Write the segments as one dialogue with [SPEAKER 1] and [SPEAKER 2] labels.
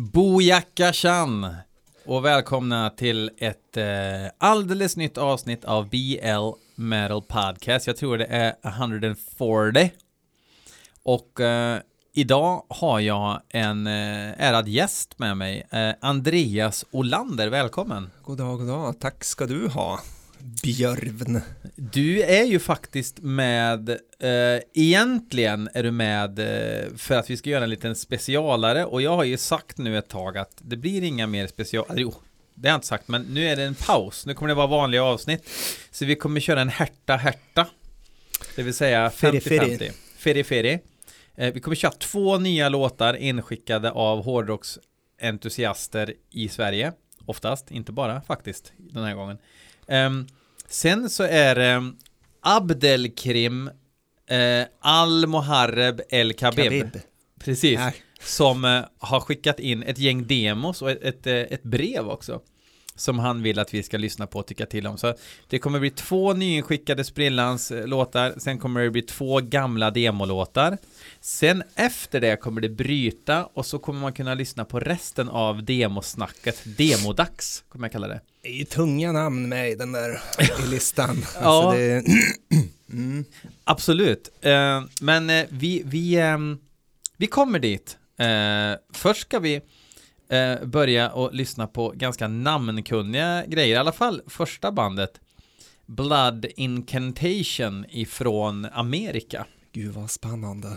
[SPEAKER 1] Bojacka Chan och välkomna till ett eh, alldeles nytt avsnitt av BL Metal Podcast. Jag tror det är 140. Och eh, idag har jag en eh, ärad gäst med mig, eh, Andreas Olander. Välkommen!
[SPEAKER 2] God dag, god dag. Tack ska du ha, Björvn.
[SPEAKER 1] Du är ju faktiskt med, eh, egentligen är du med eh, för att vi ska göra en liten specialare och jag har ju sagt nu ett tag att det blir inga mer special, jo, det har jag inte sagt, men nu är det en paus, nu kommer det vara vanliga avsnitt. Så vi kommer köra en härta härta, det vill säga 50-50. Feri Feri. Eh, vi kommer köra två nya låtar inskickade av hårdrocksentusiaster i Sverige, oftast, inte bara faktiskt den här gången. Um, sen så är det Abdelkrim eh, Al-Moharreb El Khabib.
[SPEAKER 2] Khabib.
[SPEAKER 1] Precis.
[SPEAKER 2] Ja.
[SPEAKER 1] Som eh, har skickat in ett gäng demos och ett, ett, eh, ett brev också. Som han vill att vi ska lyssna på och tycka till om. Så det kommer bli två nyinskickade sprillans låtar. Sen kommer det bli två gamla demolåtar. Sen efter det kommer det bryta och så kommer man kunna lyssna på resten av demosnacket. Demodags kommer jag kalla det.
[SPEAKER 2] Det är ju tunga namn med i den där i listan.
[SPEAKER 1] Ja.
[SPEAKER 2] Alltså det, mm.
[SPEAKER 1] Absolut. Eh, men eh, vi, vi, ehm, vi kommer dit. Eh, först ska vi börja och lyssna på ganska namnkunniga grejer. I alla fall första bandet. Blood Incantation ifrån Amerika.
[SPEAKER 2] Gud vad spännande.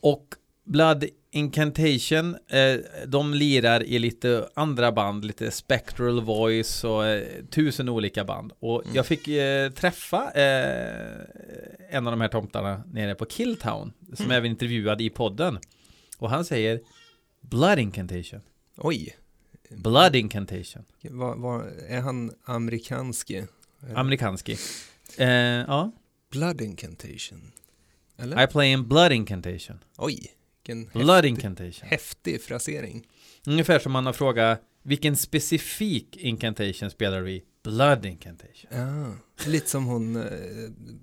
[SPEAKER 1] Och Blood Incantation, eh, de lirar i lite andra band, lite Spectral Voice och eh, tusen olika band. Och jag fick eh, träffa eh, en av de här tomtarna nere på Killtown, som även intervjuad i podden. Och han säger Blood Incantation.
[SPEAKER 2] Oj,
[SPEAKER 1] Blood Incantation.
[SPEAKER 2] vad, vad, är han amerikanski?
[SPEAKER 1] Amerikanski. Eh, ja.
[SPEAKER 2] Blood incantation. Eller?
[SPEAKER 1] I play in Blood Incantation.
[SPEAKER 2] Oj, vilken
[SPEAKER 1] Blood
[SPEAKER 2] häftig,
[SPEAKER 1] Incantation.
[SPEAKER 2] häftig frasering.
[SPEAKER 1] Ungefär som man har frågat vilken specifik incantation spelar du i? Blood Incantation.
[SPEAKER 2] Ja, lite som hon, eh,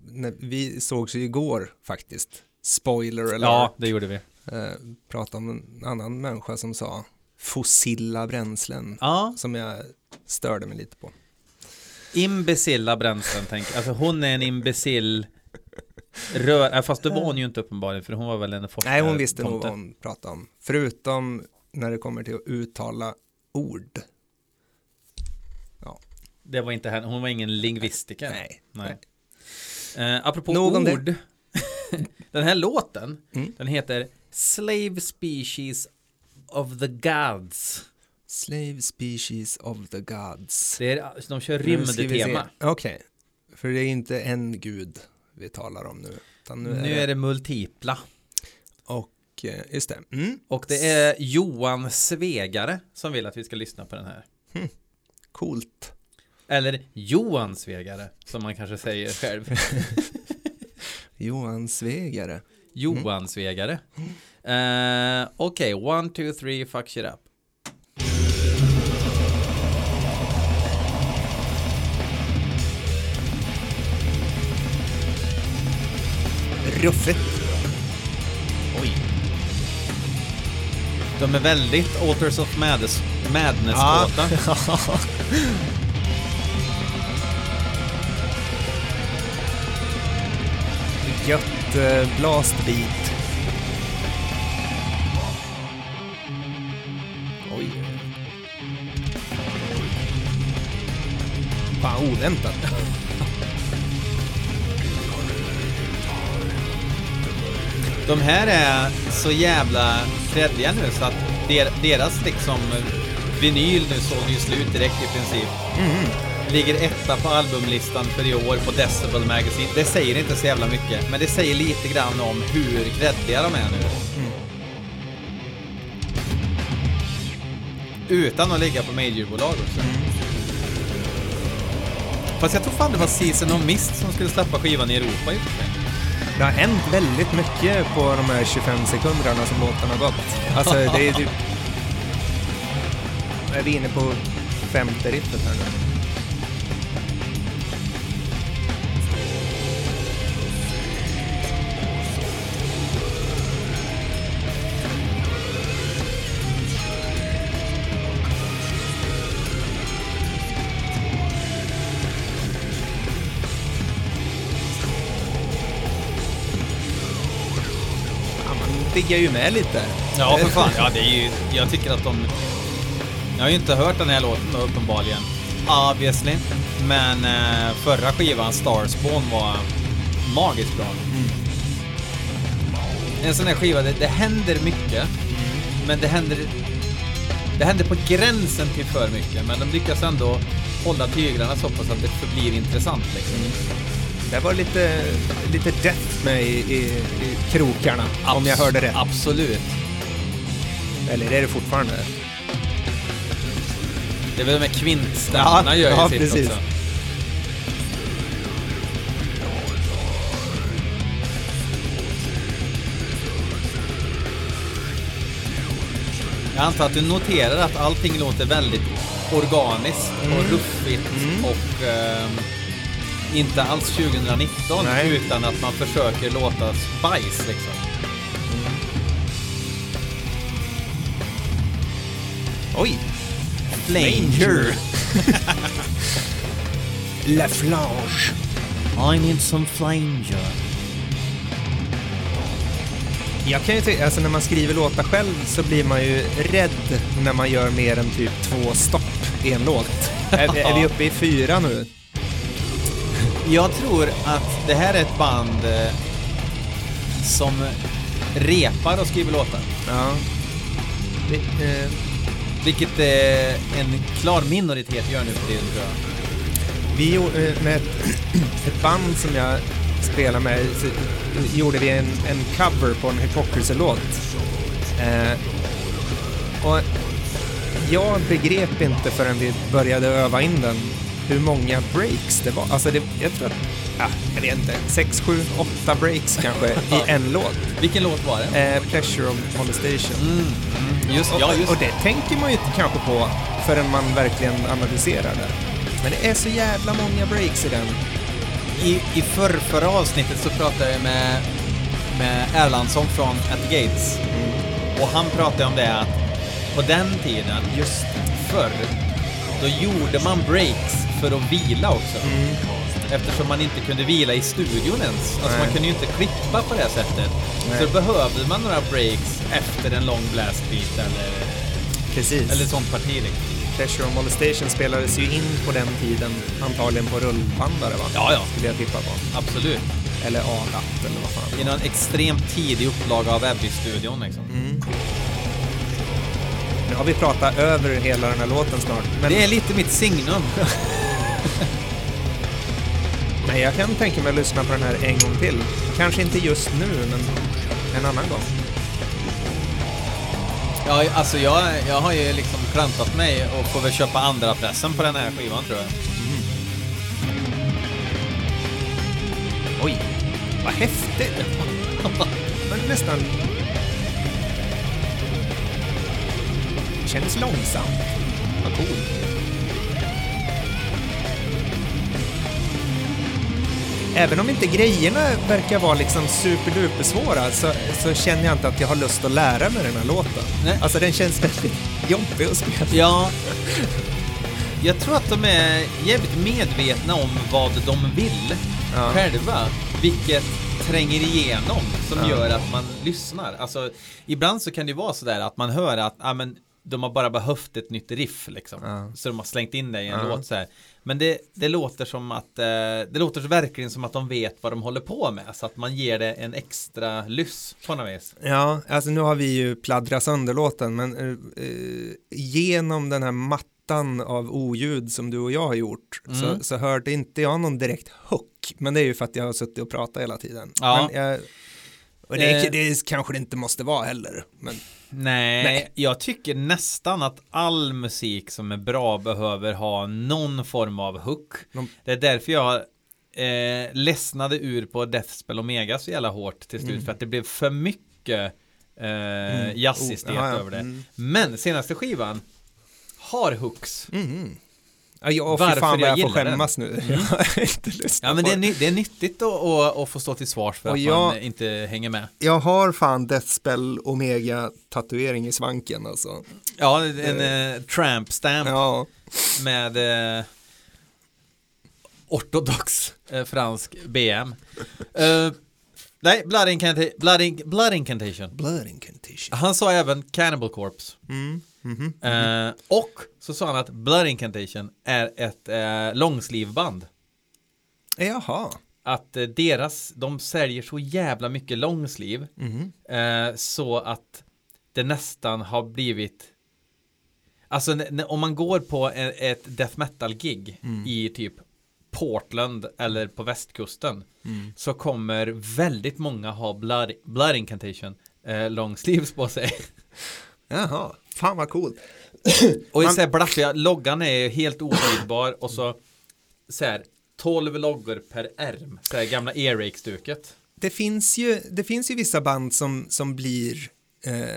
[SPEAKER 2] när vi sågs ju igår faktiskt. Spoiler eller
[SPEAKER 1] Ja, det gjorde vi.
[SPEAKER 2] eh, pratade om en annan människa som sa fossila bränslen
[SPEAKER 1] Ja,
[SPEAKER 2] som jag störde mig lite på.
[SPEAKER 1] imbecilla bränslen tänker Alltså hon är en imbeциll rör, äh, fast det var hon ju inte uppenbarligen för hon var väl en forskare.
[SPEAKER 2] Nej, hon visste nog
[SPEAKER 1] tomte.
[SPEAKER 2] vad hon pratade om. Förutom när det kommer till att uttala ord.
[SPEAKER 1] Det var inte henne, hon var ingen lingvistiker.
[SPEAKER 2] Nej.
[SPEAKER 1] Nej. Eh, apropå
[SPEAKER 2] Nog
[SPEAKER 1] ord. den här låten,
[SPEAKER 2] Mm.
[SPEAKER 1] den heter Slave Species of the Gods.
[SPEAKER 2] Slave species of the gods.
[SPEAKER 1] Det är, de kör rymdtema.
[SPEAKER 2] Okej, för det är inte en gud vi talar om nu. Nu,
[SPEAKER 1] Nu är det multipla.
[SPEAKER 2] Och eh, just det. Mm.
[SPEAKER 1] Och det är Johan Svegare som vill att vi ska lyssna på den här.
[SPEAKER 2] Coolt.
[SPEAKER 1] Eller Johan Svegare, som man kanske säger själv.
[SPEAKER 2] Johan Svegare.
[SPEAKER 1] Johan Svegare. Eh, Okej, one, two, three, fuck shit up.
[SPEAKER 2] Ruffigt.
[SPEAKER 1] Oj. De är väldigt Alters of Madness, madness
[SPEAKER 2] Ja. Gött eh, blastbeat. Oj. Fan oväntat.
[SPEAKER 1] De här är så jävla fredliga nu så att der, deras liksom vinyl nu såg ju slut direkt i princip. Ligger etta på albumlistan för i år på Decibel Magazine. Det säger inte så jävla mycket, men det säger lite grann om hur kreddiga de är nu. Utan att ligga på majorbolag också. Fast jag tror fan det var Season of Mist som skulle släppa skivan i Europa i och för sig.
[SPEAKER 2] Det har hänt väldigt mycket på de här 25 sekunderna som låten har gått. Alltså det är typ... Är vi inne på femte riffet här nu? Piggar ju med lite.
[SPEAKER 1] Ja, för fan. Ja, det är ju, jag tycker att de... Jag har ju inte hört den här låten då, uppenbarligen. Obviously. Men eh, förra skivan, Starspawn, var magiskt bra. En sån här skiva, det, det händer mycket. Men det händer... Det händer på gränsen till för mycket. Men de lyckas ändå hålla tyglarna så pass att det förblir intressant liksom.
[SPEAKER 2] Det var lite, lite death med i, i, i krokarna, om jag hörde rätt.
[SPEAKER 1] Absolut.
[SPEAKER 2] Eller är det fortfarande?
[SPEAKER 1] Det är väl de här kvintstämmorna
[SPEAKER 2] Ja,
[SPEAKER 1] gör ju
[SPEAKER 2] ja,
[SPEAKER 1] sitt
[SPEAKER 2] precis.
[SPEAKER 1] också. Jag antar att du noterar att allting låter väldigt organiskt och
[SPEAKER 2] Mm.
[SPEAKER 1] ruffigt och ehm, inte alls 2019
[SPEAKER 2] Nej.
[SPEAKER 1] utan att man försöker låta bajs liksom.
[SPEAKER 2] Oj!
[SPEAKER 1] Flanger.
[SPEAKER 2] La Flange.
[SPEAKER 1] I need some flanger.
[SPEAKER 2] Jag kan ju tycka, alltså när man skriver låtar själv så blir man ju rädd när man gör mer än typ två stopp i en låt. är, är vi uppe i fyra nu?
[SPEAKER 1] Jag tror att det här är ett band eh, som repar och skriver låtar.
[SPEAKER 2] Ja. Det, eh,
[SPEAKER 1] Vilket eh, en klar minoritet gör nu för tiden tror jag.
[SPEAKER 2] vi gjorde, eh, med ett, ett band som jag spelar med så gjorde vi en, en cover på en Hypocrisy-låt. Eh, och jag begrep inte förrän vi började öva in den hur många breaks det var. Alltså det, jag tror att, ja, jag vet inte, sex, sju, åtta breaks kanske i en låt.
[SPEAKER 1] Vilken låt var det?
[SPEAKER 2] Eh, Pleasure of Molestation.
[SPEAKER 1] Mm, mm, just, ja, just
[SPEAKER 2] och, och det tänker man ju inte kanske på förrän man verkligen analyserar det. Men det är så jävla många breaks i den.
[SPEAKER 1] I, i förr, förra avsnittet så pratade jag med, med Erlandsson från At the Gates. Och han pratade om det att på den tiden,
[SPEAKER 2] Just
[SPEAKER 1] förr, då gjorde man breaks för att vila också. Eftersom man inte kunde vila i studion ens. Alltså
[SPEAKER 2] Nej.
[SPEAKER 1] man kunde ju inte klippa på det sättet.
[SPEAKER 2] Nej.
[SPEAKER 1] Så då behövde man några breaks efter en lång blastbeat eller,
[SPEAKER 2] Precis.
[SPEAKER 1] eller sånt parti. Liksom.
[SPEAKER 2] Pleasure of Molestation spelades ju in på den tiden, antagligen på rullbandare va?
[SPEAKER 1] Ja, ja.
[SPEAKER 2] Skulle jag tippa på.
[SPEAKER 1] Absolut.
[SPEAKER 2] Eller A-latt eller vad fan.
[SPEAKER 1] I någon extremt tidig upplaga av Abbey-studion liksom.
[SPEAKER 2] Mm. Nu har vi pratat över hela den här låten snart. Men,
[SPEAKER 1] Det är lite mitt signum.
[SPEAKER 2] men jag kan tänka mig att lyssna på den här en gång till. Kanske inte just nu, men en annan gång.
[SPEAKER 1] Ja, alltså jag, jag har ju liksom klantat mig och får väl köpa andra pressen på den här skivan tror jag.
[SPEAKER 2] Oj, vad häftigt! Men nästan... Känns långsamt. Vad coolt. Även om inte grejerna verkar vara liksom superduper svåra så, så känner jag inte att jag har lust att lära mig den här låten.
[SPEAKER 1] Nej.
[SPEAKER 2] Alltså den känns väldigt jobbig att spela.
[SPEAKER 1] Ja, jag tror att de är jävligt medvetna om vad de vill
[SPEAKER 2] Ja.
[SPEAKER 1] själva. Vilket tränger igenom som
[SPEAKER 2] Ja.
[SPEAKER 1] gör att man lyssnar. Alltså, ibland så kan det vara sådär att man hör att ah, men, de har bara behövt ett nytt riff liksom.
[SPEAKER 2] Ja.
[SPEAKER 1] Så de har slängt in det i en låt så här. Men det, det låter som att eh, det låter verkligen som att de vet vad de håller på med. Så att man ger det en extra lyss på något vis.
[SPEAKER 2] Ja, alltså nu har vi ju pladdrat sönder låten, men eh, eh, genom den här mattan av oljud som du och jag har gjort
[SPEAKER 1] Mm.
[SPEAKER 2] så, så hörde inte jag någon direkt hook, men det är ju för att jag har suttit och pratat hela tiden.
[SPEAKER 1] Ja.
[SPEAKER 2] Men jag, och det,
[SPEAKER 1] Eh.
[SPEAKER 2] det kanske det inte måste vara heller, men
[SPEAKER 1] Nej,
[SPEAKER 2] Nej.
[SPEAKER 1] jag tycker nästan att all musik som är bra behöver ha någon form av hook.
[SPEAKER 2] De-
[SPEAKER 1] Det är därför jag eh, ledsnade ur på Deathspell Omega så jävla hårt till slut.
[SPEAKER 2] Mm.
[SPEAKER 1] För att det blev för mycket eh, jazzistet
[SPEAKER 2] Oh, ja, ja.
[SPEAKER 1] över det.
[SPEAKER 2] Mm.
[SPEAKER 1] Men senaste skivan har hooks.
[SPEAKER 2] Mhm. Ja, jag,
[SPEAKER 1] Varför
[SPEAKER 2] fan
[SPEAKER 1] jag
[SPEAKER 2] jag får skämmas nu. Har inte lyssnat
[SPEAKER 1] Ja men det är, ny- det är nyttigt att, att, att få stå till svars för
[SPEAKER 2] Och
[SPEAKER 1] att
[SPEAKER 2] jag-
[SPEAKER 1] man inte hänger med.
[SPEAKER 2] Jag har fan Deathspell Omega tatuering i svanken alltså.
[SPEAKER 1] Ja, en eh, tramp stamp
[SPEAKER 2] Ja,
[SPEAKER 1] med eh, ortodox eh, fransk BM. Eh, Nej, Blood, Incanta- Blood, In- Blood Incantation.
[SPEAKER 2] Blood incantation.
[SPEAKER 1] Han sa även Cannibal Corpse.
[SPEAKER 2] Mm. Mhm.
[SPEAKER 1] Eh, och så sa han att Blood Incantation är ett eh, långslivband.
[SPEAKER 2] Jaha.
[SPEAKER 1] Att eh, deras, de säljer så jävla mycket långsliv
[SPEAKER 2] Mhm.
[SPEAKER 1] eh, så att det nästan har blivit Alltså om man går på e- ett death metal gig
[SPEAKER 2] Mm.
[SPEAKER 1] i typ Portland eller på västkusten
[SPEAKER 2] Mm.
[SPEAKER 1] så kommer väldigt många ha blood, blood incantation eh, long sleeves på sig.
[SPEAKER 2] Jaha. Fan vad coolt.
[SPEAKER 1] Och
[SPEAKER 2] Man-
[SPEAKER 1] så här blaffiga, loggan är helt otydbar och så så här 12 loggor per ärm, så här gamla earache-stuket.
[SPEAKER 2] Det finns ju, det finns ju vissa band som, som blir eh,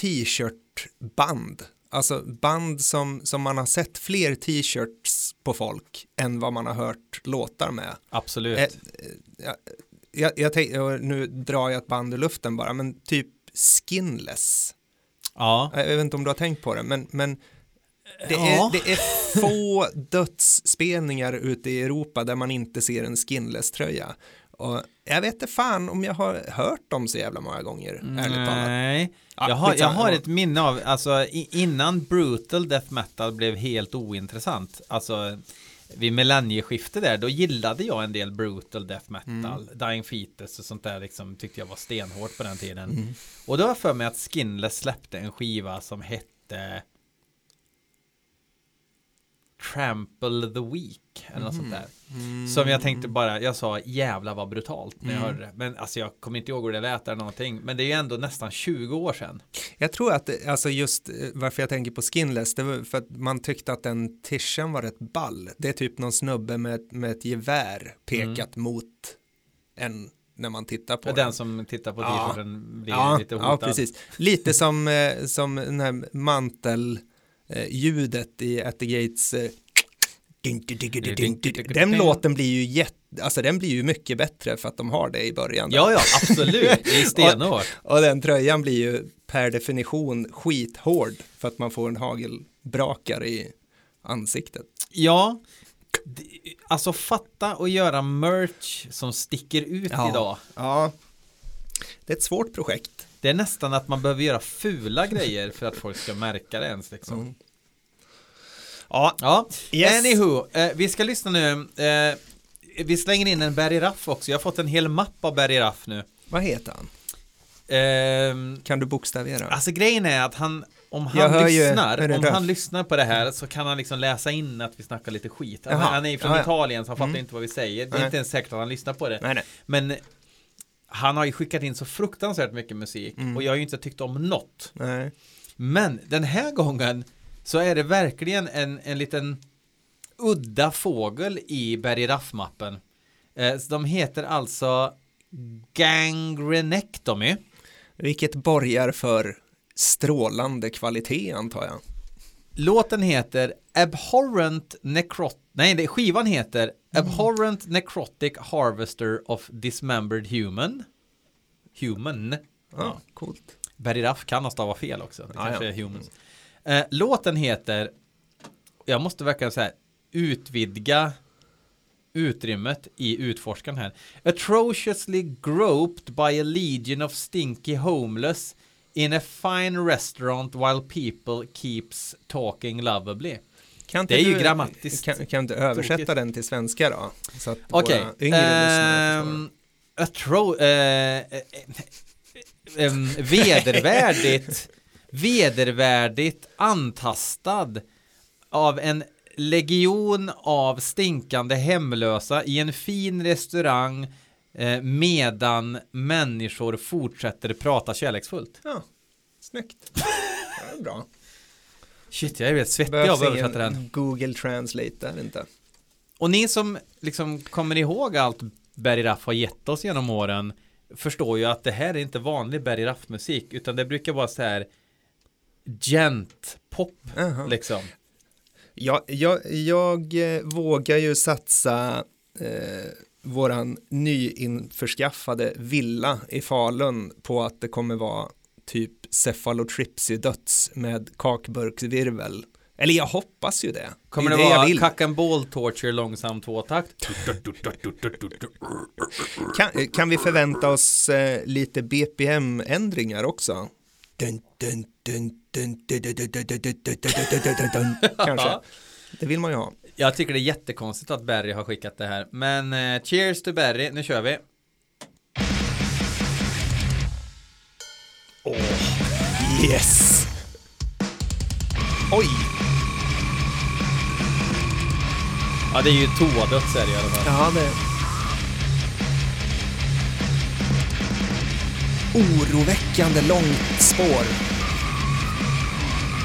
[SPEAKER 2] t-shirt-band. Alltså band som, som man har sett fler t-shirts på folk än vad man har hört låtar med.
[SPEAKER 1] Absolut.
[SPEAKER 2] Eh, jag, jag, jag tänk, och nu drar jag ett band ur luften bara, men typ skinless.
[SPEAKER 1] Ja.
[SPEAKER 2] Jag vet inte om du har tänkt på det, men, men det,
[SPEAKER 1] Ja.
[SPEAKER 2] är, det är få dödsspelningar ute i Europa där man inte ser en skinless-tröja. Och jag vet inte fan om jag har hört dem så jävla många gånger, ärligt talat.
[SPEAKER 1] Nej,
[SPEAKER 2] Ja,
[SPEAKER 1] jag, har, jag har ett minne av, alltså innan brutal death metal blev helt ointressant, alltså vid millennieskiftet där, då gillade jag en del brutal death metal,
[SPEAKER 2] Mm.
[SPEAKER 1] Dying Fetus och sånt där liksom tyckte jag var stenhårt på den tiden.
[SPEAKER 2] Mm.
[SPEAKER 1] Och då jag för mig att Skinless släppte en skiva som hette Trample the Weak eller något sånt där.
[SPEAKER 2] Mm.
[SPEAKER 1] Som jag tänkte bara, jag sa jävla vad brutalt när jag
[SPEAKER 2] Mm.
[SPEAKER 1] hörde det. Men alltså jag kommer inte ihåg hur det lät eller någonting. Men det är ju ändå nästan 20 år sedan.
[SPEAKER 2] Jag tror att, alltså just eh, varför jag tänker på skinless, det var för att man tyckte att den tischen var rätt ball. Det är typ någon snubbe med, med ett gevär pekat mot en när man tittar på
[SPEAKER 1] Den,
[SPEAKER 2] den.
[SPEAKER 1] som tittar på
[SPEAKER 2] Ja.
[SPEAKER 1] t-shirten blir
[SPEAKER 2] Ja,
[SPEAKER 1] lite
[SPEAKER 2] ja,
[SPEAKER 1] hotad.
[SPEAKER 2] precis. Lite som, eh, som den här mantelljudet i At the Gates. eh. Den låten blir ju jätte, alltså den blir ju mycket bättre för att de har det i början.
[SPEAKER 1] Ja, ja, absolut. Det är stenhårt.
[SPEAKER 2] Och den tröjan blir ju per definition skithård för att man får en hagelbrakare i ansiktet.
[SPEAKER 1] Ja, alltså fatta och göra merch som sticker ut idag.
[SPEAKER 2] Ja, det är ett svårt projekt.
[SPEAKER 1] Det är nästan att man behöver göra fula grejer för att folk ska märka det ens liksom.
[SPEAKER 2] Mm. Ja,
[SPEAKER 1] Ja,
[SPEAKER 2] Yes.
[SPEAKER 1] anywho, eh, vi ska lyssna nu. Eh, vi slänger in en Barry Raff också. Jag har fått en hel mapp av Barry Raff nu.
[SPEAKER 2] vad heter han?
[SPEAKER 1] Ehm,
[SPEAKER 2] Kan du bokstavera?
[SPEAKER 1] alltså grejen är att han, om han
[SPEAKER 2] ju-
[SPEAKER 1] lyssnar,
[SPEAKER 2] du
[SPEAKER 1] om han lyssnar på det här så kan han liksom läsa in att vi snackar lite skit. Han,
[SPEAKER 2] Jaha.
[SPEAKER 1] han är ju från
[SPEAKER 2] Ja, ja.
[SPEAKER 1] Italien så han fattar
[SPEAKER 2] Mm.
[SPEAKER 1] inte vad vi säger. Det är
[SPEAKER 2] Nej.
[SPEAKER 1] inte ens säkert att han lyssnar på det.
[SPEAKER 2] nej, nej.
[SPEAKER 1] Men han har ju skickat in så fruktansvärt mycket musik
[SPEAKER 2] Mm.
[SPEAKER 1] och jag har ju inte tyckt om något.
[SPEAKER 2] nej.
[SPEAKER 1] Men den här gången så är det verkligen en, en liten udda fågel i Berry Raff-mappen. Eh, de heter alltså Gangrenectomy.
[SPEAKER 2] Vilket borgar för strålande kvalitet antar jag.
[SPEAKER 1] Låten heter Abhorrent Necrot... Nej, skivan heter Abhorrent Necrotic Harvester of Dismembered Human. Human.
[SPEAKER 2] Ja, coolt.
[SPEAKER 1] Berry Raff kan ha stavat fel också. Det kanske
[SPEAKER 2] ja.
[SPEAKER 1] är humans. Eh, låten heter, jag måste verkligen säga, utvidga utrymmet i utforskaren här. Atrociously groped by a legion of stinky homeless in a fine restaurant while people keeps talking lovably.
[SPEAKER 2] Kan
[SPEAKER 1] Det är ju
[SPEAKER 2] du-
[SPEAKER 1] grammatiskt
[SPEAKER 2] Kan, kan du översätta
[SPEAKER 1] tokigt.
[SPEAKER 2] den till svenska då? Så att
[SPEAKER 1] Okej.
[SPEAKER 2] lyssnare förstår.
[SPEAKER 1] ehm, eh, eh, eh, em, vedervärdigt vedervärdigt antastad av en legion av stinkande hemlösa i en fin restaurang eh, medan människor fortsätter prata kärleksfullt.
[SPEAKER 2] Ja, snyggt. Ja, det är bra.
[SPEAKER 1] Shit, jag är helt svettig
[SPEAKER 2] Behövs
[SPEAKER 1] av att översätta den.
[SPEAKER 2] Google Translate där inte.
[SPEAKER 1] Och ni som liksom kommer ihåg allt Berry Raff har gett oss genom åren förstår ju att det här är inte vanlig Berry Raff-musik utan det brukar vara så här gent-pop
[SPEAKER 2] Jaha.
[SPEAKER 1] liksom.
[SPEAKER 2] Jag, jag, jag eh, vågar ju satsa eh, våran nyinförskaffade villa i Falun på att det kommer vara typ cefalotripsy-döds med kakburksvirvel. Eller jag hoppas ju det.
[SPEAKER 1] Kommer det,
[SPEAKER 2] det, det
[SPEAKER 1] vara kack and ball torture långsam tvåtakt?
[SPEAKER 2] kan, kan vi förvänta oss eh, lite BPM-ändringar också? Kanske. Det vill man ju ha.
[SPEAKER 1] Jag tycker det är jättekonstigt att Barry har skickat det här. Men eh, cheers to Barry, nu kör vi.
[SPEAKER 2] Yes! Oj!
[SPEAKER 1] Ja, det är ju toadöds är det i alla fall.
[SPEAKER 2] Ja, det... Oroväckande långt spår.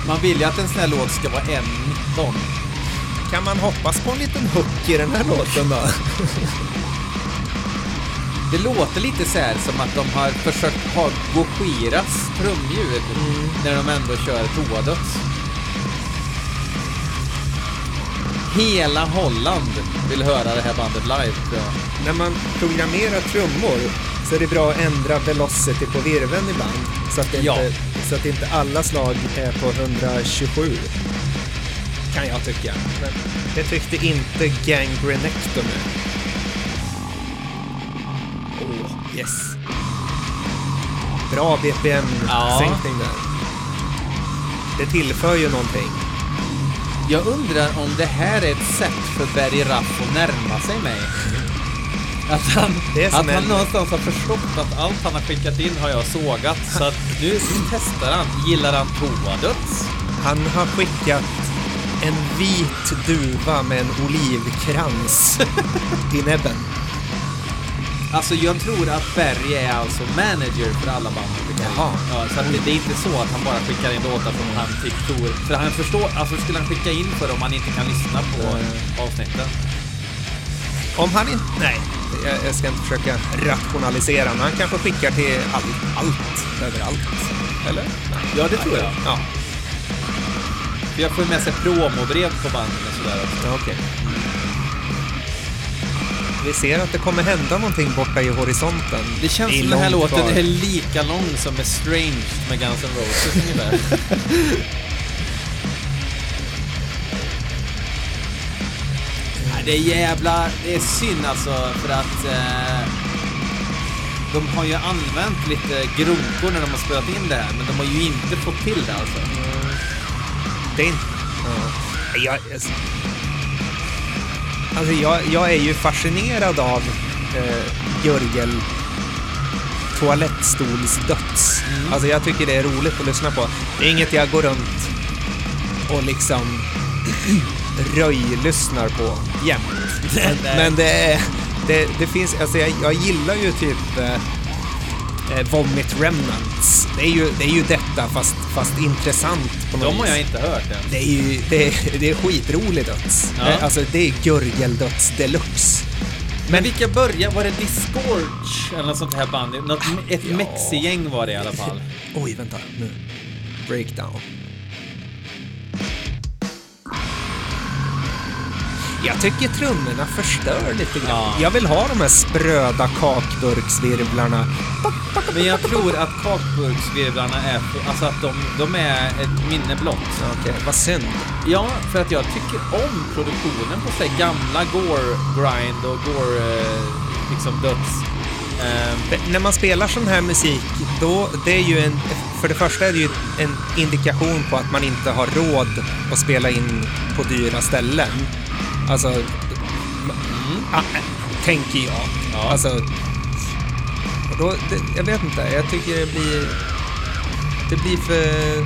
[SPEAKER 1] Man vill ju att en sån här låt ska vara 1.19.
[SPEAKER 2] Kan man hoppas på en liten hook i den här låten då?
[SPEAKER 1] Det låter lite så här som att de har försökt ha Goshiras trumljud när de ändå kör toadöds. Hela Holland vill höra det här bandet live tror jag.
[SPEAKER 2] När man programmerar trummor så är det bra att ändra velocity på virveln ibland. Så att,
[SPEAKER 1] Ja.
[SPEAKER 2] inte, så att inte alla slag är på 127. Kan jag tycka. Men det tyckte inte Gangrenectomy. Åh, yes. Bra BPM-sänkning där. Det tillför ju någonting.
[SPEAKER 1] Jag undrar om det här är ett sätt för Barry Raff att närma sig mig. Att han, att han någonstans har förstått att allt han har skickat in har jag sågat. Så att nu, nu testar han. Gillar han toadöds?
[SPEAKER 2] Han har skickat en vit duva med en olivkrans i näbben.
[SPEAKER 1] Alltså jag tror att Barry är alltså manager för alla band han skickar in.
[SPEAKER 2] Jaha.
[SPEAKER 1] Ja, så att det, det är inte så att han bara skickar in låtar som han tycker tror. För han förstår, alltså skulle han skicka in för om han inte kan lyssna på avsnitten?
[SPEAKER 2] Om han inte... Nej, jag, jag ska inte försöka rationalisera, men han kanske skickar till allt, allt överallt. Eller? Nej.
[SPEAKER 1] Ja, det tror jag.
[SPEAKER 2] Ja,
[SPEAKER 1] För jag får med sig promobrev på banden och sådär också.
[SPEAKER 2] ja okej. Vi ser att det kommer hända någonting borta i horisonten.
[SPEAKER 1] Det känns
[SPEAKER 2] Det
[SPEAKER 1] som den här låten
[SPEAKER 2] kvar.
[SPEAKER 1] är lika lång som Strange med Guns N' Roses ungefär. Det är jävla... Det är synd alltså för att... Eh, de har ju använt lite grunkor när de har spelat in det här, men de har ju inte fått till det alltså.
[SPEAKER 2] Det är inte... Ja. Jag, alltså jag, jag är ju fascinerad av eh, Jörgel toalettstolsdöds.
[SPEAKER 1] Mm.
[SPEAKER 2] Alltså jag tycker det är roligt att lyssna på. Det är inget jag går runt och liksom röj-lyssnar på jämt. Men, men det är... Det, det finns, alltså jag, jag gillar ju typ eh, eh, Vomit Remnants. Det är ju, det är ju detta fast, fast intressant på något
[SPEAKER 1] De har jag inte hört än.
[SPEAKER 2] Det är ju det är, det är skitrolig döds.
[SPEAKER 1] Ja.
[SPEAKER 2] Det, alltså det är Görgeldöds deluxe.
[SPEAKER 1] Men vilka börjar? Var det Disgorge eller något sånt här band? Något, ett
[SPEAKER 2] Ja.
[SPEAKER 1] mexigäng var det i alla fall.
[SPEAKER 2] Oj, vänta nu. Breakdown. Jag tycker trummorna förstör lite grann.
[SPEAKER 1] Ja.
[SPEAKER 2] Jag vill ha de här spröda kakburksvirvlarna.
[SPEAKER 1] Men jag tror att kakburksvirvlarna är, alltså att de, de är ett minne blott.
[SPEAKER 2] Okej, vad synd.
[SPEAKER 1] Ja, för att jag tycker om produktionen på här gamla gore grind och gore eh, liksom döds.
[SPEAKER 2] För När man spelar sån här musik, då, det är ju en, för det första är det ju en indikation på att man inte har råd att spela in på dyra ställen. Alltså, ah, tänker jag.
[SPEAKER 1] Ja.
[SPEAKER 2] Alltså, och då, det, jag vet inte, jag tycker det blir, det blir för,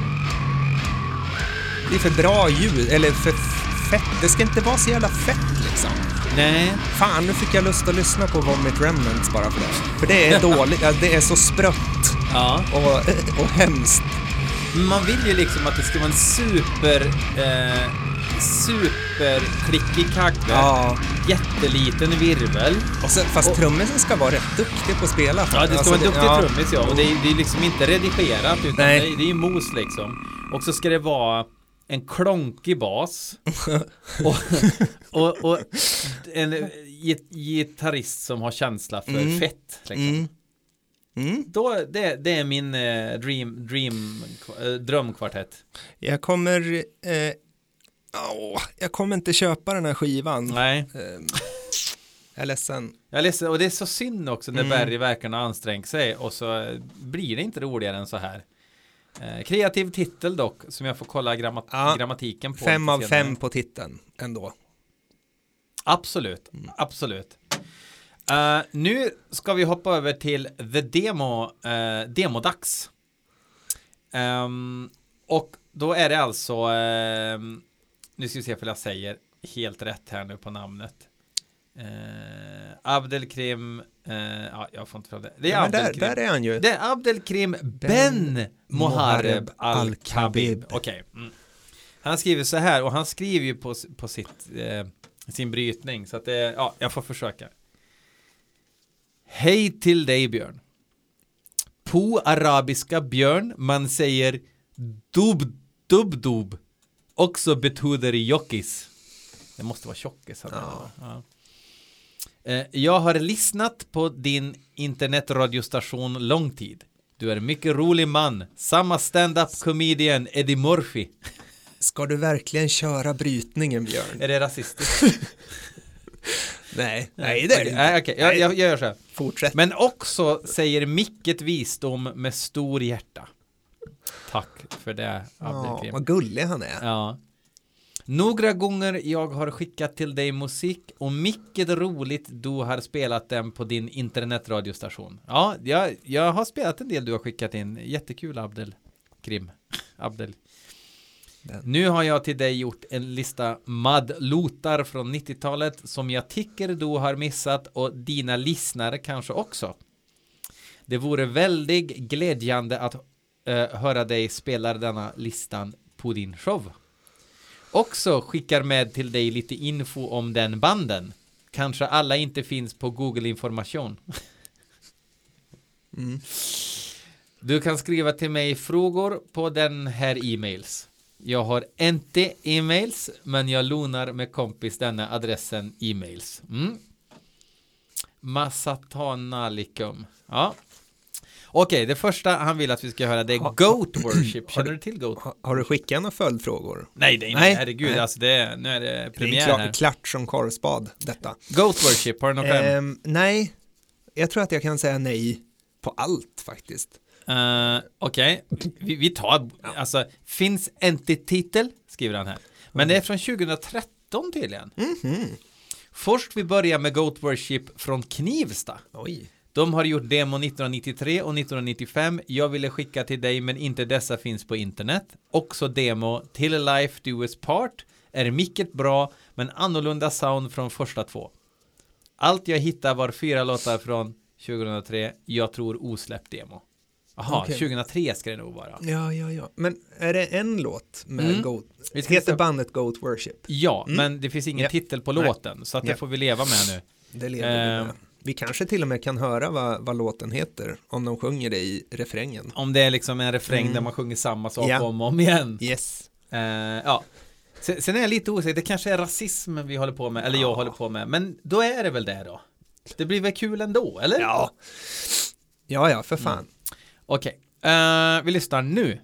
[SPEAKER 2] det blir för bra ljud, eller för fett. Det ska inte vara så jävla fett liksom.
[SPEAKER 1] nej,
[SPEAKER 2] Fan, nu fick jag lust att lyssna på Vomit Remnants bara för det. För det är dåligt, det är så sprött
[SPEAKER 1] ja.
[SPEAKER 2] och, och hemskt.
[SPEAKER 1] Man vill ju liksom att det ska vara en super, eh, superklickig kagge.
[SPEAKER 2] Ja.
[SPEAKER 1] Jätteliten virvel.
[SPEAKER 2] Och sen, fast
[SPEAKER 1] Och-
[SPEAKER 2] trummisen ska vara rätt duktig på att spela.
[SPEAKER 1] Ja, det ska
[SPEAKER 2] Alltså,
[SPEAKER 1] vara en duktig
[SPEAKER 2] ja.
[SPEAKER 1] trummis ja. Och det är, det är liksom inte redigerat utan
[SPEAKER 2] Nej.
[SPEAKER 1] det är, det är ju mos liksom. Och så ska det vara en klonkig bas. och, och, och en git- gitarrist som har känsla för
[SPEAKER 2] Mm.
[SPEAKER 1] fett. Liksom.
[SPEAKER 2] Mm. Mm.
[SPEAKER 1] Då, det, det är min eh, dream, dream, eh, drömkvartett.
[SPEAKER 2] Jag kommer... Eh, Åh, jag kommer inte köpa den här skivan.
[SPEAKER 1] Nej.
[SPEAKER 2] Ehm, jag är ledsen.
[SPEAKER 1] Jag är ledsen, och det är så synd också när
[SPEAKER 2] Mm.
[SPEAKER 1] Berry verkar ha ansträngt sig och så eh, blir det inte roligare än så här. Eh, kreativ titel dock, som jag får kolla grammat
[SPEAKER 2] Ja.
[SPEAKER 1] grammatiken på.
[SPEAKER 2] Fem av fem på titeln ändå.
[SPEAKER 1] Absolut, absolut. Eh, nu ska vi hoppa över till the demo, uh, demodags. Ehm, och då är det alltså, ehm, nu ska vi se om jag säger helt rätt här nu på namnet. Uh, Abdelkrim, uh, ja jag får inte fram det. Det är
[SPEAKER 2] Ja, där, där är han ju.
[SPEAKER 1] Det är Abdelkrim Ben Mohareb Al-Khabib. Okej. Mm. Han skriver så här och han skriver ju på, på sitt, sin brytning så att det, ja, jag får försöka. Hej till dig Björn. På arabiska björn man säger dub dub dub. Också betyder jockis. Det måste vara tjockis.
[SPEAKER 2] Ja.
[SPEAKER 1] Ja. Eh, Jag har lyssnat på din internetradiostation lång tid. Du är en mycket rolig man. Samma stand-up comedian Eddie Murphy.
[SPEAKER 2] Ska du verkligen köra brytningen Björn?
[SPEAKER 1] Är det rasistiskt?
[SPEAKER 2] Nej, nej det är det
[SPEAKER 1] nej, okej, jag, jag, jag gör så här.
[SPEAKER 2] Fortsätt.
[SPEAKER 1] Men också säger mycket visdom med stor hjärta. Tack för det, Abdelkrim.
[SPEAKER 2] vad gullig han är.
[SPEAKER 1] Ja. Några gånger jag har skickat till dig musik och mycket roligt du har spelat den på din internetradiostation. Ja, jag, jag har spelat en del du har skickat in. Jättekul Abdel. Krim. Nu har jag till dig gjort en lista madlotar från 90-talet som jag tycker du har missat och dina lyssnare kanske också. Det vore väldigt glädjande att eh, höra dig spela denna listan på din show. Också skickar med till dig lite info om den banden. Kanske alla inte finns på Google information.
[SPEAKER 2] Mm.
[SPEAKER 1] Du kan skriva till mig frågor på den här e-mails. Jag har inte e-mails, men jag lånar med kompis denna adressen e-mails. Mm. Massatanalikum. Ja. Okej, det första han vill att vi ska höra det är Goat Worship.
[SPEAKER 2] har
[SPEAKER 1] Känner
[SPEAKER 2] du-
[SPEAKER 1] till Goat?
[SPEAKER 2] Ha, har du skickat några följdfrågor?
[SPEAKER 1] Nej, nej,
[SPEAKER 2] Nej.
[SPEAKER 1] nej, herregud,
[SPEAKER 2] Nej.
[SPEAKER 1] alltså det är, nu är det
[SPEAKER 2] Det är
[SPEAKER 1] premiär
[SPEAKER 2] klart, klart som korvspad detta.
[SPEAKER 1] Goat Worship, har du kläm?
[SPEAKER 2] Ehm, nej, jag tror att jag kan säga nej på allt faktiskt.
[SPEAKER 1] Uh, Okej, vi, vi tar, alltså, finns inte titel, skriver han här. Men det är från 2013 tydligen.
[SPEAKER 2] Mhm.
[SPEAKER 1] Först vi börjar med Goat Worship från Knivsta.
[SPEAKER 2] Oj.
[SPEAKER 1] De har gjort demo 1993 och 1995. Jag ville skicka till dig men inte dessa finns på internet. Också demo Till Life Do Us Part är mycket bra men annorlunda sound från första två. Allt jag hittade var fyra låtar från 2003. Jag tror osläppt demo. Jaha,
[SPEAKER 2] Okej.
[SPEAKER 1] 2003 ska det nog vara.
[SPEAKER 2] Ja, ja, ja. Men är det en låt med
[SPEAKER 1] Mm.
[SPEAKER 2] Goat? Heter bandet Goat Worship?
[SPEAKER 1] Ja,
[SPEAKER 2] Mm.
[SPEAKER 1] men det finns ingen
[SPEAKER 2] Ja.
[SPEAKER 1] titel på
[SPEAKER 2] Nej.
[SPEAKER 1] låten så att det får vi leva med nu.
[SPEAKER 2] Det lever vi
[SPEAKER 1] Ehm.
[SPEAKER 2] med. Vi kanske till och med kan höra vad, vad låten heter om de sjunger det i refrängen.
[SPEAKER 1] Om det är liksom en refräng
[SPEAKER 2] Mm.
[SPEAKER 1] där man sjunger samma sak
[SPEAKER 2] Ja.
[SPEAKER 1] om och om igen.
[SPEAKER 2] Yes.
[SPEAKER 1] Eh, ja. Sen, sen är jag lite osäker, det kanske är rasism vi håller på med, eller jag
[SPEAKER 2] Ja.
[SPEAKER 1] håller på med, men då är det väl det då. Det blir väl kul ändå, eller?
[SPEAKER 2] Ja. Ja, ja, för fan.
[SPEAKER 1] Okej, Eh, vi lyssnar nu.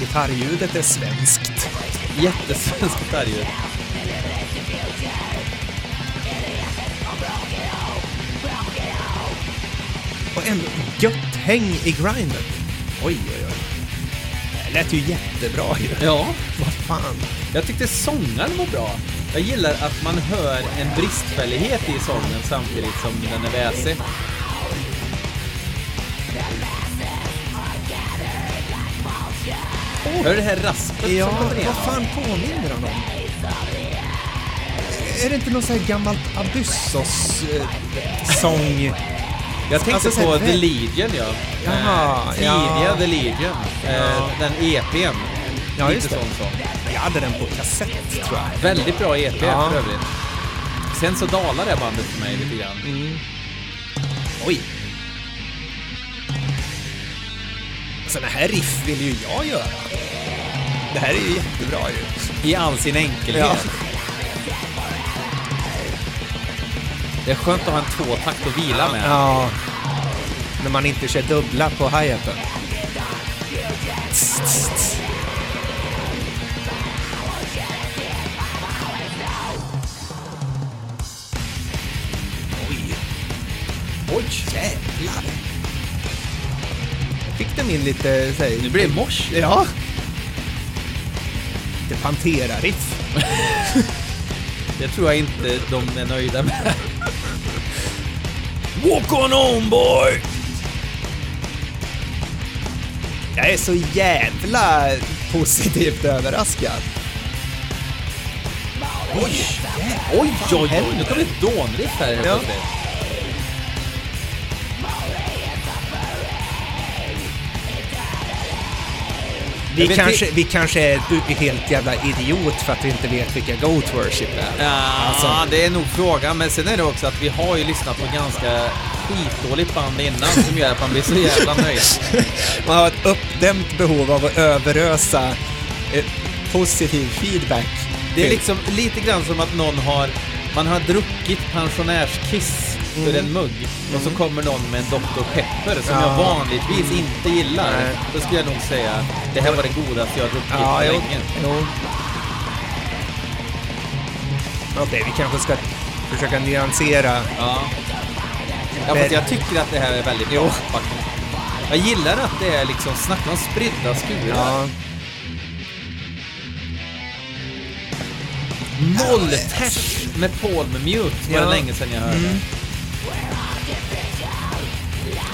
[SPEAKER 2] Gitarrljudet är svenskt.
[SPEAKER 1] Jättesvensk gitarrljud.
[SPEAKER 2] Och ändå gött häng i grindet. Oj, oj, oj. Det lät ju jättebra ju.
[SPEAKER 1] Ja,
[SPEAKER 2] Vad fan.
[SPEAKER 1] Jag tyckte sångaren var bra. Jag gillar att man hör en bristfällighet i sången samtidigt som den är väsig. Hör du det här raspet
[SPEAKER 2] Ja,
[SPEAKER 1] som kommer
[SPEAKER 2] vad
[SPEAKER 1] igenom?
[SPEAKER 2] fan påminner han om? Är det inte någon sån här gammalt Abyssos-sång?
[SPEAKER 1] Jag tänkte
[SPEAKER 2] Alltså, så
[SPEAKER 1] på The Legion ja.
[SPEAKER 2] Jaha,
[SPEAKER 1] eh, tidiga
[SPEAKER 2] ja.
[SPEAKER 1] The Legion. Eh,
[SPEAKER 2] Ja.
[SPEAKER 1] Den EPn.
[SPEAKER 2] Ja,
[SPEAKER 1] Lite
[SPEAKER 2] just det.
[SPEAKER 1] sån sång.
[SPEAKER 2] Jag hade den på kassett, tror jag.
[SPEAKER 1] Väldigt bra EP
[SPEAKER 2] Ja.
[SPEAKER 1] för övrigt. Sen så dalar det bandet för mig lite grann.
[SPEAKER 2] Mm. Oj. Sådana här riff vill ju jag göra. Det här är ju jättebra ju.
[SPEAKER 1] I all sin enkelhet.
[SPEAKER 2] Ja.
[SPEAKER 1] Det är skönt att ha en tvåtakt att vila med.
[SPEAKER 2] Ja. När man inte kör dubbla på hi-haten. De in lite... Så här,
[SPEAKER 1] Nu blir det mors.
[SPEAKER 2] Ja. Lite Pantera-riff.
[SPEAKER 1] Det tror jag inte de är nöjda med. Walk on home boy!
[SPEAKER 2] Jag är så jävla positivt överraskad.
[SPEAKER 1] Oj, oj, oj, oj. Nu kommer ett dånriff här helt
[SPEAKER 2] Ja.
[SPEAKER 1] plötsligt.
[SPEAKER 2] Vi kanske, vi kanske är helt jävla idiot för att vi inte vet vilka Goat Worship är.
[SPEAKER 1] Ja,
[SPEAKER 2] Alltså-
[SPEAKER 1] det är nog frågan. Men sen är det också att vi har ju lyssnat på ganska skitdåligt band innan som gör att man blir så jävla nöjd.
[SPEAKER 2] Man har ett uppdämt behov av att överösa eh, positiv feedback.
[SPEAKER 1] Det är liksom lite grann som att någon har, man har druckit pensionärskiss ur en mugg och så kommer någon med en Dr. Pepper som
[SPEAKER 2] Ja.
[SPEAKER 1] jag vanligtvis inte gillar.
[SPEAKER 2] Nej.
[SPEAKER 1] Då skulle jag nog säga, det här var det godaste jag druckit
[SPEAKER 2] Ja,
[SPEAKER 1] på
[SPEAKER 2] jo.
[SPEAKER 1] länge.
[SPEAKER 2] jo. Okej, vi kanske ska försöka nyansera.
[SPEAKER 1] Ja. Ja, fast jag tycker att det här är väldigt bra faktiskt. Jag gillar att det är liksom, snacka om spridda skurar.
[SPEAKER 2] Ja.
[SPEAKER 1] Nolltärs med Paul med Mute var
[SPEAKER 2] Ja.
[SPEAKER 1] det länge sedan jag hörde.
[SPEAKER 2] Mm.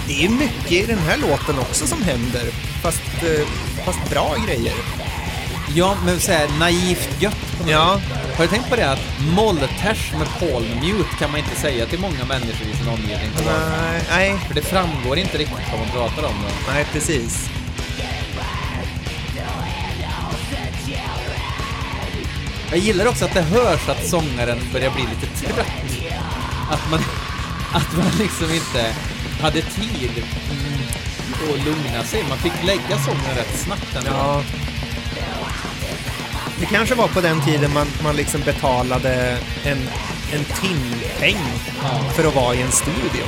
[SPEAKER 2] Det är mycket i den här låten också som händer, fast, eh, fast bra grejer.
[SPEAKER 1] Ja, men såhär naivt gött på något
[SPEAKER 2] Ja.
[SPEAKER 1] sätt. Har du tänkt på det att molltärs med Paul med Mute kan man inte säga till många människor i sin omgivning?
[SPEAKER 2] Nej, nej,
[SPEAKER 1] För det framgår inte riktigt vad man pratar om då.
[SPEAKER 2] nej precis.
[SPEAKER 1] Jag gillar också att det hörs att sångaren börjar bli lite trött. Att man, att man liksom inte hade tid att lugna sig. Man fick lägga sången rätt snabbt ändå.
[SPEAKER 2] Ja. Det kanske var på den tiden man, man liksom betalade en, en timpeng
[SPEAKER 1] Ja.
[SPEAKER 2] för att vara i en studio.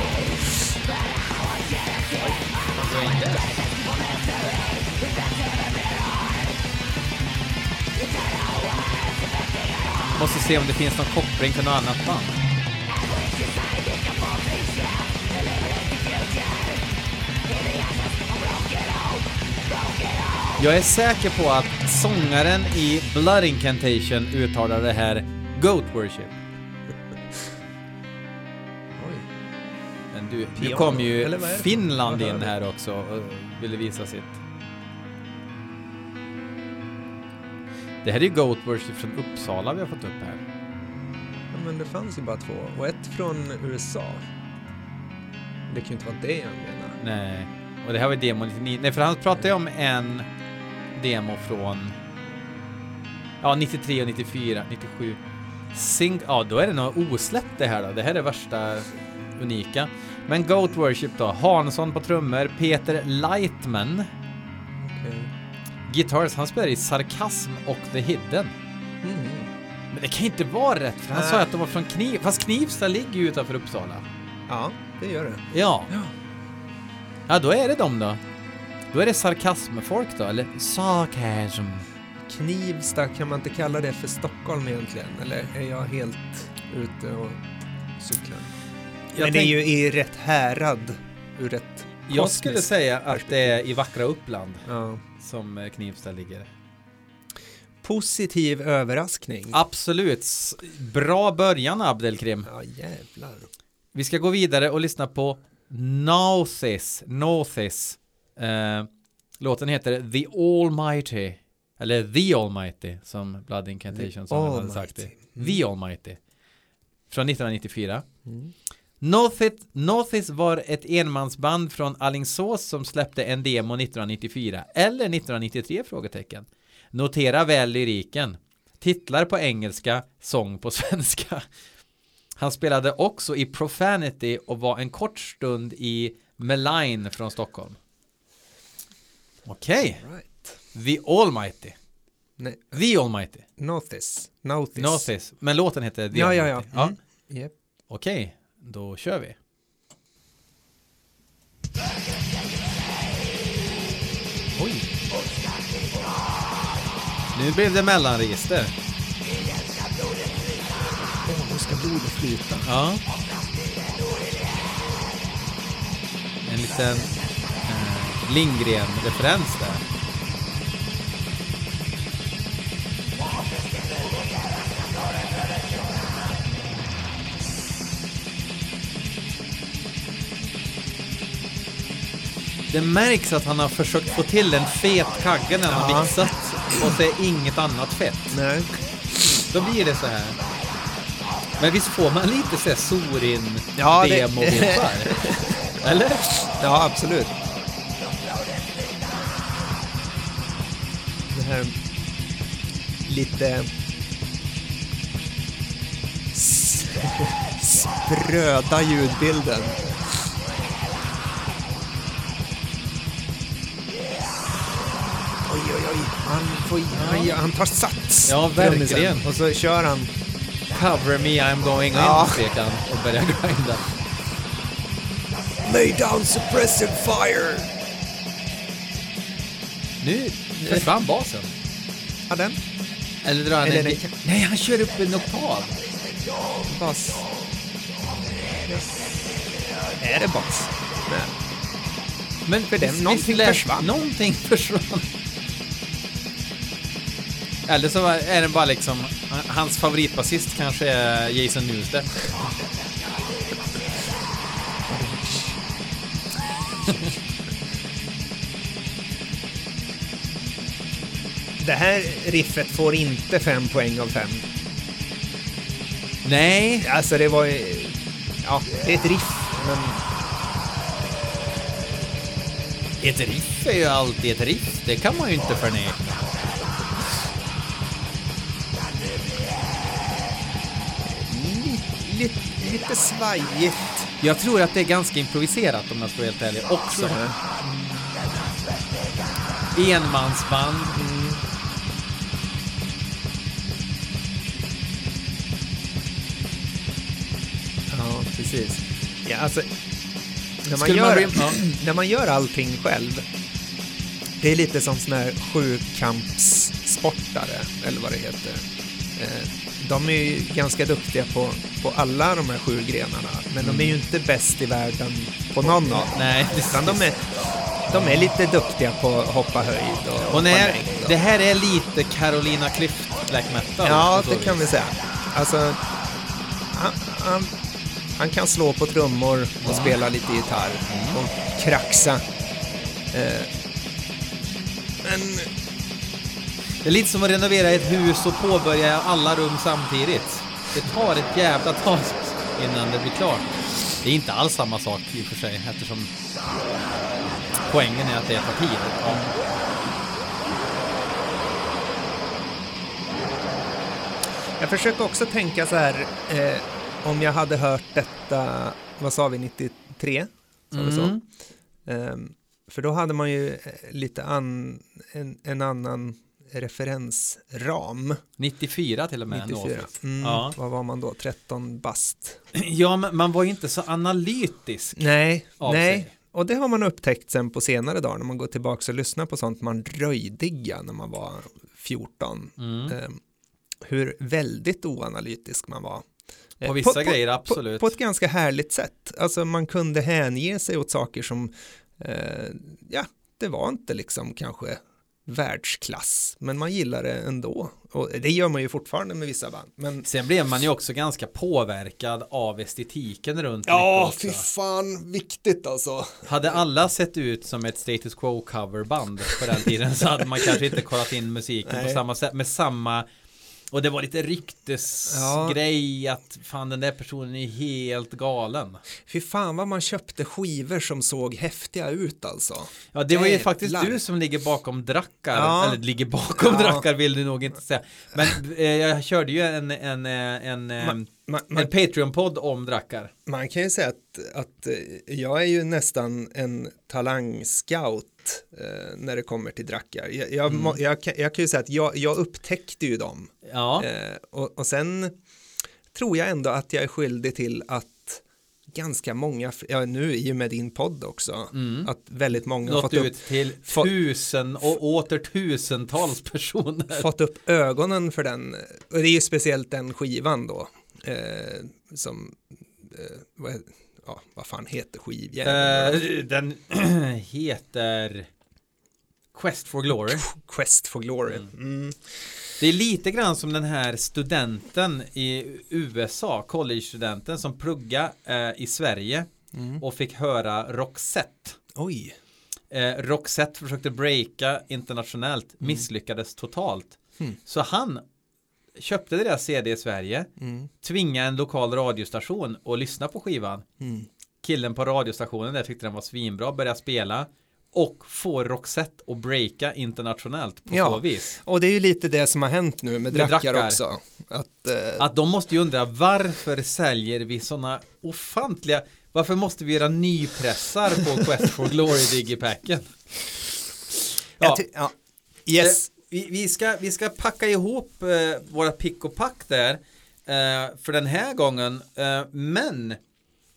[SPEAKER 1] Måste se om det finns någon koppling till något annat band. Jag är säker på att sångaren i Blood Incantation uttalar det här Goat Worship. Men du, nu kom ju? Finland in här också och ville visa sitt. Det här är ju Goat Worship från Uppsala vi har fått upp här.
[SPEAKER 2] Ja, men det fanns ju bara två. Och ett från USA. Det kan ju inte vara det han menar.
[SPEAKER 1] Nej, och det här var demo 99. Nej, för han pratade ju om en demo från ja, 93 och 94, 97. Sing, ja, då är det nog osläppt det här då. Det här är värsta unika. Men Goat Worship då, Hansson på trummor, Peter Lightman,
[SPEAKER 2] Okej.
[SPEAKER 1] Guitars, han spelar i Sarkasm och The Hidden.
[SPEAKER 2] Mm.
[SPEAKER 1] Men det kan inte vara rätt, för han
[SPEAKER 2] Nej.
[SPEAKER 1] sa att de var från Kniv, fast Knivsta ligger ju utanför Uppsala.
[SPEAKER 2] Ja, det gör det.
[SPEAKER 1] Ja.
[SPEAKER 2] Ja.
[SPEAKER 1] Ja, då är det de då. Då är det sarkasmfolk då, eller sarkasm.
[SPEAKER 2] Knivsta, kan man inte kalla det för Stockholm egentligen? Eller är jag helt ute och cyklar?
[SPEAKER 1] Jag
[SPEAKER 2] Men det är ju i rätt härad, ur rätt
[SPEAKER 1] Jag skulle säga att
[SPEAKER 2] perspektiv.
[SPEAKER 1] det är i vackra Uppland
[SPEAKER 2] Ja.
[SPEAKER 1] som eh, Knivsta ligger.
[SPEAKER 2] Positiv överraskning.
[SPEAKER 1] Absolut. Bra början Abdelkrim.
[SPEAKER 2] Ja, jävlar.
[SPEAKER 1] Vi ska gå vidare och lyssna på Nauthis. Nauthis. Eh, låten heter The Almighty. Eller The Almighty som Blood Incantation som de hade sagt det.
[SPEAKER 2] Almighty.
[SPEAKER 1] The Almighty. Från 1994.
[SPEAKER 2] Mm.
[SPEAKER 1] Northit, Northis var ett enmansband från Alingsås som släppte en demo 1994 eller 1993 frågetecken. Notera väl lyriken. Titlar på engelska, sång på svenska. Han spelade också i Profanity och var en kort stund i Meline från Stockholm. Okej,
[SPEAKER 2] Right.
[SPEAKER 1] The Almighty.
[SPEAKER 2] Nej,
[SPEAKER 1] The Almighty.
[SPEAKER 2] Nothis. Nothis.
[SPEAKER 1] Northis. Men låten heter The
[SPEAKER 2] Ja, ja,
[SPEAKER 1] Almighty.
[SPEAKER 2] ja. Mm. Japp.
[SPEAKER 1] Okej, Då kör vi. Oj. Nu blev det mellanregister.
[SPEAKER 2] Åh, nu ska blodet flyta.
[SPEAKER 1] Ja. En liten Lindgren-referens där. Det märks att han har försökt få till en fet kagge när han
[SPEAKER 2] Ja.
[SPEAKER 1] mixat och så är inget annat fett.
[SPEAKER 2] Nej.
[SPEAKER 1] Då blir det så här. Men visst får man lite så här sorin
[SPEAKER 2] Ja, det-
[SPEAKER 1] Eller?
[SPEAKER 2] Ja, absolut. Lite spröda ljudbilden. Oj, oj, oj. Han, får, han, han tar sats.
[SPEAKER 1] Ja, verkligen.
[SPEAKER 2] Och så kör han.
[SPEAKER 1] Cover me, I'm going in,
[SPEAKER 2] Ja.
[SPEAKER 1] skrek han och började grinda.
[SPEAKER 2] Lay down suppressive fire.
[SPEAKER 1] Nu försvann basen.
[SPEAKER 2] Ja, den.
[SPEAKER 1] Eller drar han
[SPEAKER 2] Eller
[SPEAKER 1] en...
[SPEAKER 2] den-
[SPEAKER 1] Nej, han kör upp en oktav.
[SPEAKER 2] Bas. Är det bas? Nej.
[SPEAKER 1] Men
[SPEAKER 2] För den- någonting
[SPEAKER 1] lät-
[SPEAKER 2] försvann.
[SPEAKER 1] Någonting försvann. Eller så är det bara liksom, hans favoritbasist kanske är Jason Newsted.
[SPEAKER 2] Det här riffet får inte fem poäng av fem.
[SPEAKER 1] Nej,
[SPEAKER 2] Alltså det var ju... Ja, det är ett riff, men...
[SPEAKER 1] ett riff är ju alltid ett riff. Det kan man ju inte förneka.
[SPEAKER 2] Lite, lite, svajigt.
[SPEAKER 1] Jag tror att det är ganska improviserat om jag ska vara helt ärlig också. Enmansband.
[SPEAKER 2] Precis. Ja, alltså... När man,
[SPEAKER 1] Skulle man
[SPEAKER 2] gör,
[SPEAKER 1] rim- ja.
[SPEAKER 2] när man gör allting själv, det är lite som såna här sjukampssportare, eller vad det heter. Eh, De är ju ganska duktiga på, på alla de här sju grenarna, men de är ju inte bäst i världen på någon av dem.
[SPEAKER 1] Nej,
[SPEAKER 2] Utan de är, de är lite duktiga på att hoppa höjd och
[SPEAKER 1] Och när,
[SPEAKER 2] och-
[SPEAKER 1] det här är lite Carolina Clift black metal.
[SPEAKER 2] Ja, det kan vi säga. Alltså, han, han, han kan slå på trummor och spela lite gitarr och kraxa. Eh, men
[SPEAKER 1] Det är lite som att renovera ett hus och påbörja alla rum samtidigt. Det tar ett jävla tag innan det blir klart. Det är inte alls samma sak i och för sig eftersom poängen är att det tar tid. Ja.
[SPEAKER 2] jag försöker också tänka så här, eh, om jag hade hört detta, vad sa vi, 93? Sa vi så?
[SPEAKER 1] Mm.
[SPEAKER 2] Ehm, för då hade man ju eh, lite an, en, en annan referensram.
[SPEAKER 1] 94 till och med.
[SPEAKER 2] 94.
[SPEAKER 1] något.
[SPEAKER 2] Mm,
[SPEAKER 1] Ja.
[SPEAKER 2] Vad var man då? 13 bast?
[SPEAKER 1] ja, men man var ju inte så analytisk.
[SPEAKER 2] Nej, nej.
[SPEAKER 1] sig.
[SPEAKER 2] Och det har man upptäckt sen på senare dagar när man går tillbaka och lyssnar på sånt man röjdiga när man var 14.
[SPEAKER 1] Mm.
[SPEAKER 2] Ehm, hur väldigt oanalytisk man var. Eh,
[SPEAKER 1] På vissa grejer, absolut.
[SPEAKER 2] På, på ett ganska härligt sätt. Alltså man kunde hänge sig åt saker som, eh, ja, det var inte liksom kanske världsklass, men man gillar det ändå. Och det gör man ju fortfarande med vissa band. Men
[SPEAKER 1] Sen blev man ju också ganska påverkad av estetiken runt mycket också.
[SPEAKER 2] fan, viktigt alltså.
[SPEAKER 1] Hade alla sett ut som ett status quo coverband på den tiden så hade man kanske inte kollat in musiken på
[SPEAKER 2] Nej.
[SPEAKER 1] samma sätt med samma och det var lite ryktesgrej att fan den där personen är helt galen.
[SPEAKER 2] Fy fan vad man köpte skivor som såg häftiga ut alltså.
[SPEAKER 1] Ja det var ju faktiskt du som ligger bakom Drackar,
[SPEAKER 2] Ja.
[SPEAKER 1] eller ligger bakom
[SPEAKER 2] Ja.
[SPEAKER 1] Drackar vill du nog inte säga. Men eh, jag körde ju en, en, eh, en, eh,
[SPEAKER 2] Man, man, man,
[SPEAKER 1] en Patreon-podd om Drackar.
[SPEAKER 2] man kan ju säga att, att eh, jag är ju nästan en talangscout eh, när det kommer till drackar. Jag, jag,
[SPEAKER 1] Mm.
[SPEAKER 2] må- jag, kan- jag kan ju säga att jag, jag upptäckte ju dem.
[SPEAKER 1] Ja,
[SPEAKER 2] Eh, och, och sen tror jag ändå att jag är skyldig till att ganska många, ja nu i och med din podd också,
[SPEAKER 1] Mm.
[SPEAKER 2] att väldigt många har
[SPEAKER 1] Nått
[SPEAKER 2] fått
[SPEAKER 1] ut
[SPEAKER 2] upp,
[SPEAKER 1] till tusen och åter tusentals personer.
[SPEAKER 2] fått upp ögonen för den, och det är ju speciellt den skivan då, eh, som, eh, vad, ja, vad fan heter skivjäveln?
[SPEAKER 1] Eh, den heter Quest for Glory.
[SPEAKER 2] Quest for Glory.
[SPEAKER 1] Mm.
[SPEAKER 2] Mm.
[SPEAKER 1] Det är lite grann som den här studenten i USA, college-studenten som plugga eh, i Sverige
[SPEAKER 2] Mm.
[SPEAKER 1] och fick höra Roxette.
[SPEAKER 2] Oj.
[SPEAKER 1] Eh, Roxette försökte breaka internationellt, misslyckades totalt.
[SPEAKER 2] Mm.
[SPEAKER 1] Så han köpte deras CD i Sverige,
[SPEAKER 2] Mm.
[SPEAKER 1] tvingade en lokal radiostation att lyssna på skivan.
[SPEAKER 2] Mm.
[SPEAKER 1] Killen på radiostationen där tyckte den var svinbra, började spela och får Roxette att breaka internationellt på
[SPEAKER 2] Ja.
[SPEAKER 1] så vis.
[SPEAKER 2] Och det är ju lite det som har hänt nu med
[SPEAKER 1] Med
[SPEAKER 2] drackar,
[SPEAKER 1] drackar.
[SPEAKER 2] också. Att, eh,
[SPEAKER 1] Att de måste ju undra varför säljer vi sådana ofantliga varför måste vi göra nypressar på Quest for Glory Digipacken? Ja,
[SPEAKER 2] ja. Yes.
[SPEAKER 1] eh, vi, vi, ska, vi ska packa ihop eh, våra pick och pack där eh, för den här gången. Eh, men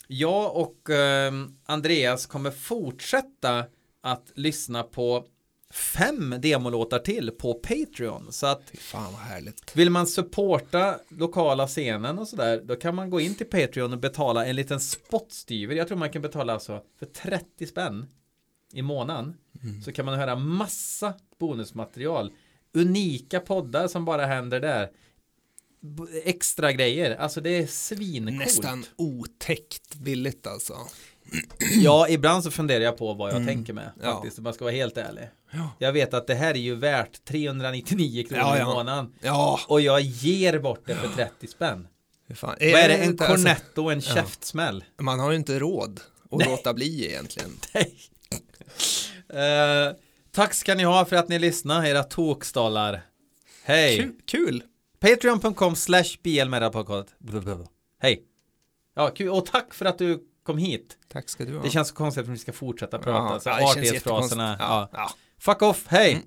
[SPEAKER 1] jag och eh, Andreas kommer fortsätta att lyssna på fem demolåtar till på Patreon. Så att
[SPEAKER 2] fan vad härligt.
[SPEAKER 1] vill man supporta lokala scenen och sådär, då kan man gå in till Patreon och betala en liten spottstyver. Jag tror man kan betala alltså för 30 spänn i månaden. Så kan man höra massa bonusmaterial. Unika poddar som bara händer där. Extra grejer, alltså det är svincoolt.
[SPEAKER 2] Nästan otäckt billigt alltså.
[SPEAKER 1] Ja, ibland så funderar jag på vad jag tänker med faktiskt, om man ska vara helt ärlig.
[SPEAKER 2] Ja.
[SPEAKER 1] Jag vet att det här är ju värt 399 kronor
[SPEAKER 2] Ja,
[SPEAKER 1] i månaden.
[SPEAKER 2] Ja,
[SPEAKER 1] Och jag ger bort det för 30 spänn.
[SPEAKER 2] fan.
[SPEAKER 1] Vad är det? En
[SPEAKER 2] inte- alltså,
[SPEAKER 1] cornetto och en käftsmäll?
[SPEAKER 2] man har ju inte råd att
[SPEAKER 1] Nej.
[SPEAKER 2] låta bli egentligen.
[SPEAKER 1] Nej. Eh, tack ska ni ha för att ni lyssnar, era tokstollar. Hej!
[SPEAKER 2] Kul. Kul.
[SPEAKER 1] Patreon.com slash blmedapodcast. Hej! Ja, kul. Och tack för att du kom hit.
[SPEAKER 2] Tack ska du ha.
[SPEAKER 1] Det känns så konstigt att vi ska fortsätta prata.
[SPEAKER 2] ja,
[SPEAKER 1] så artighetsfraserna.
[SPEAKER 2] Ja. Ja.
[SPEAKER 1] Fuck off, hej!
[SPEAKER 2] Mm.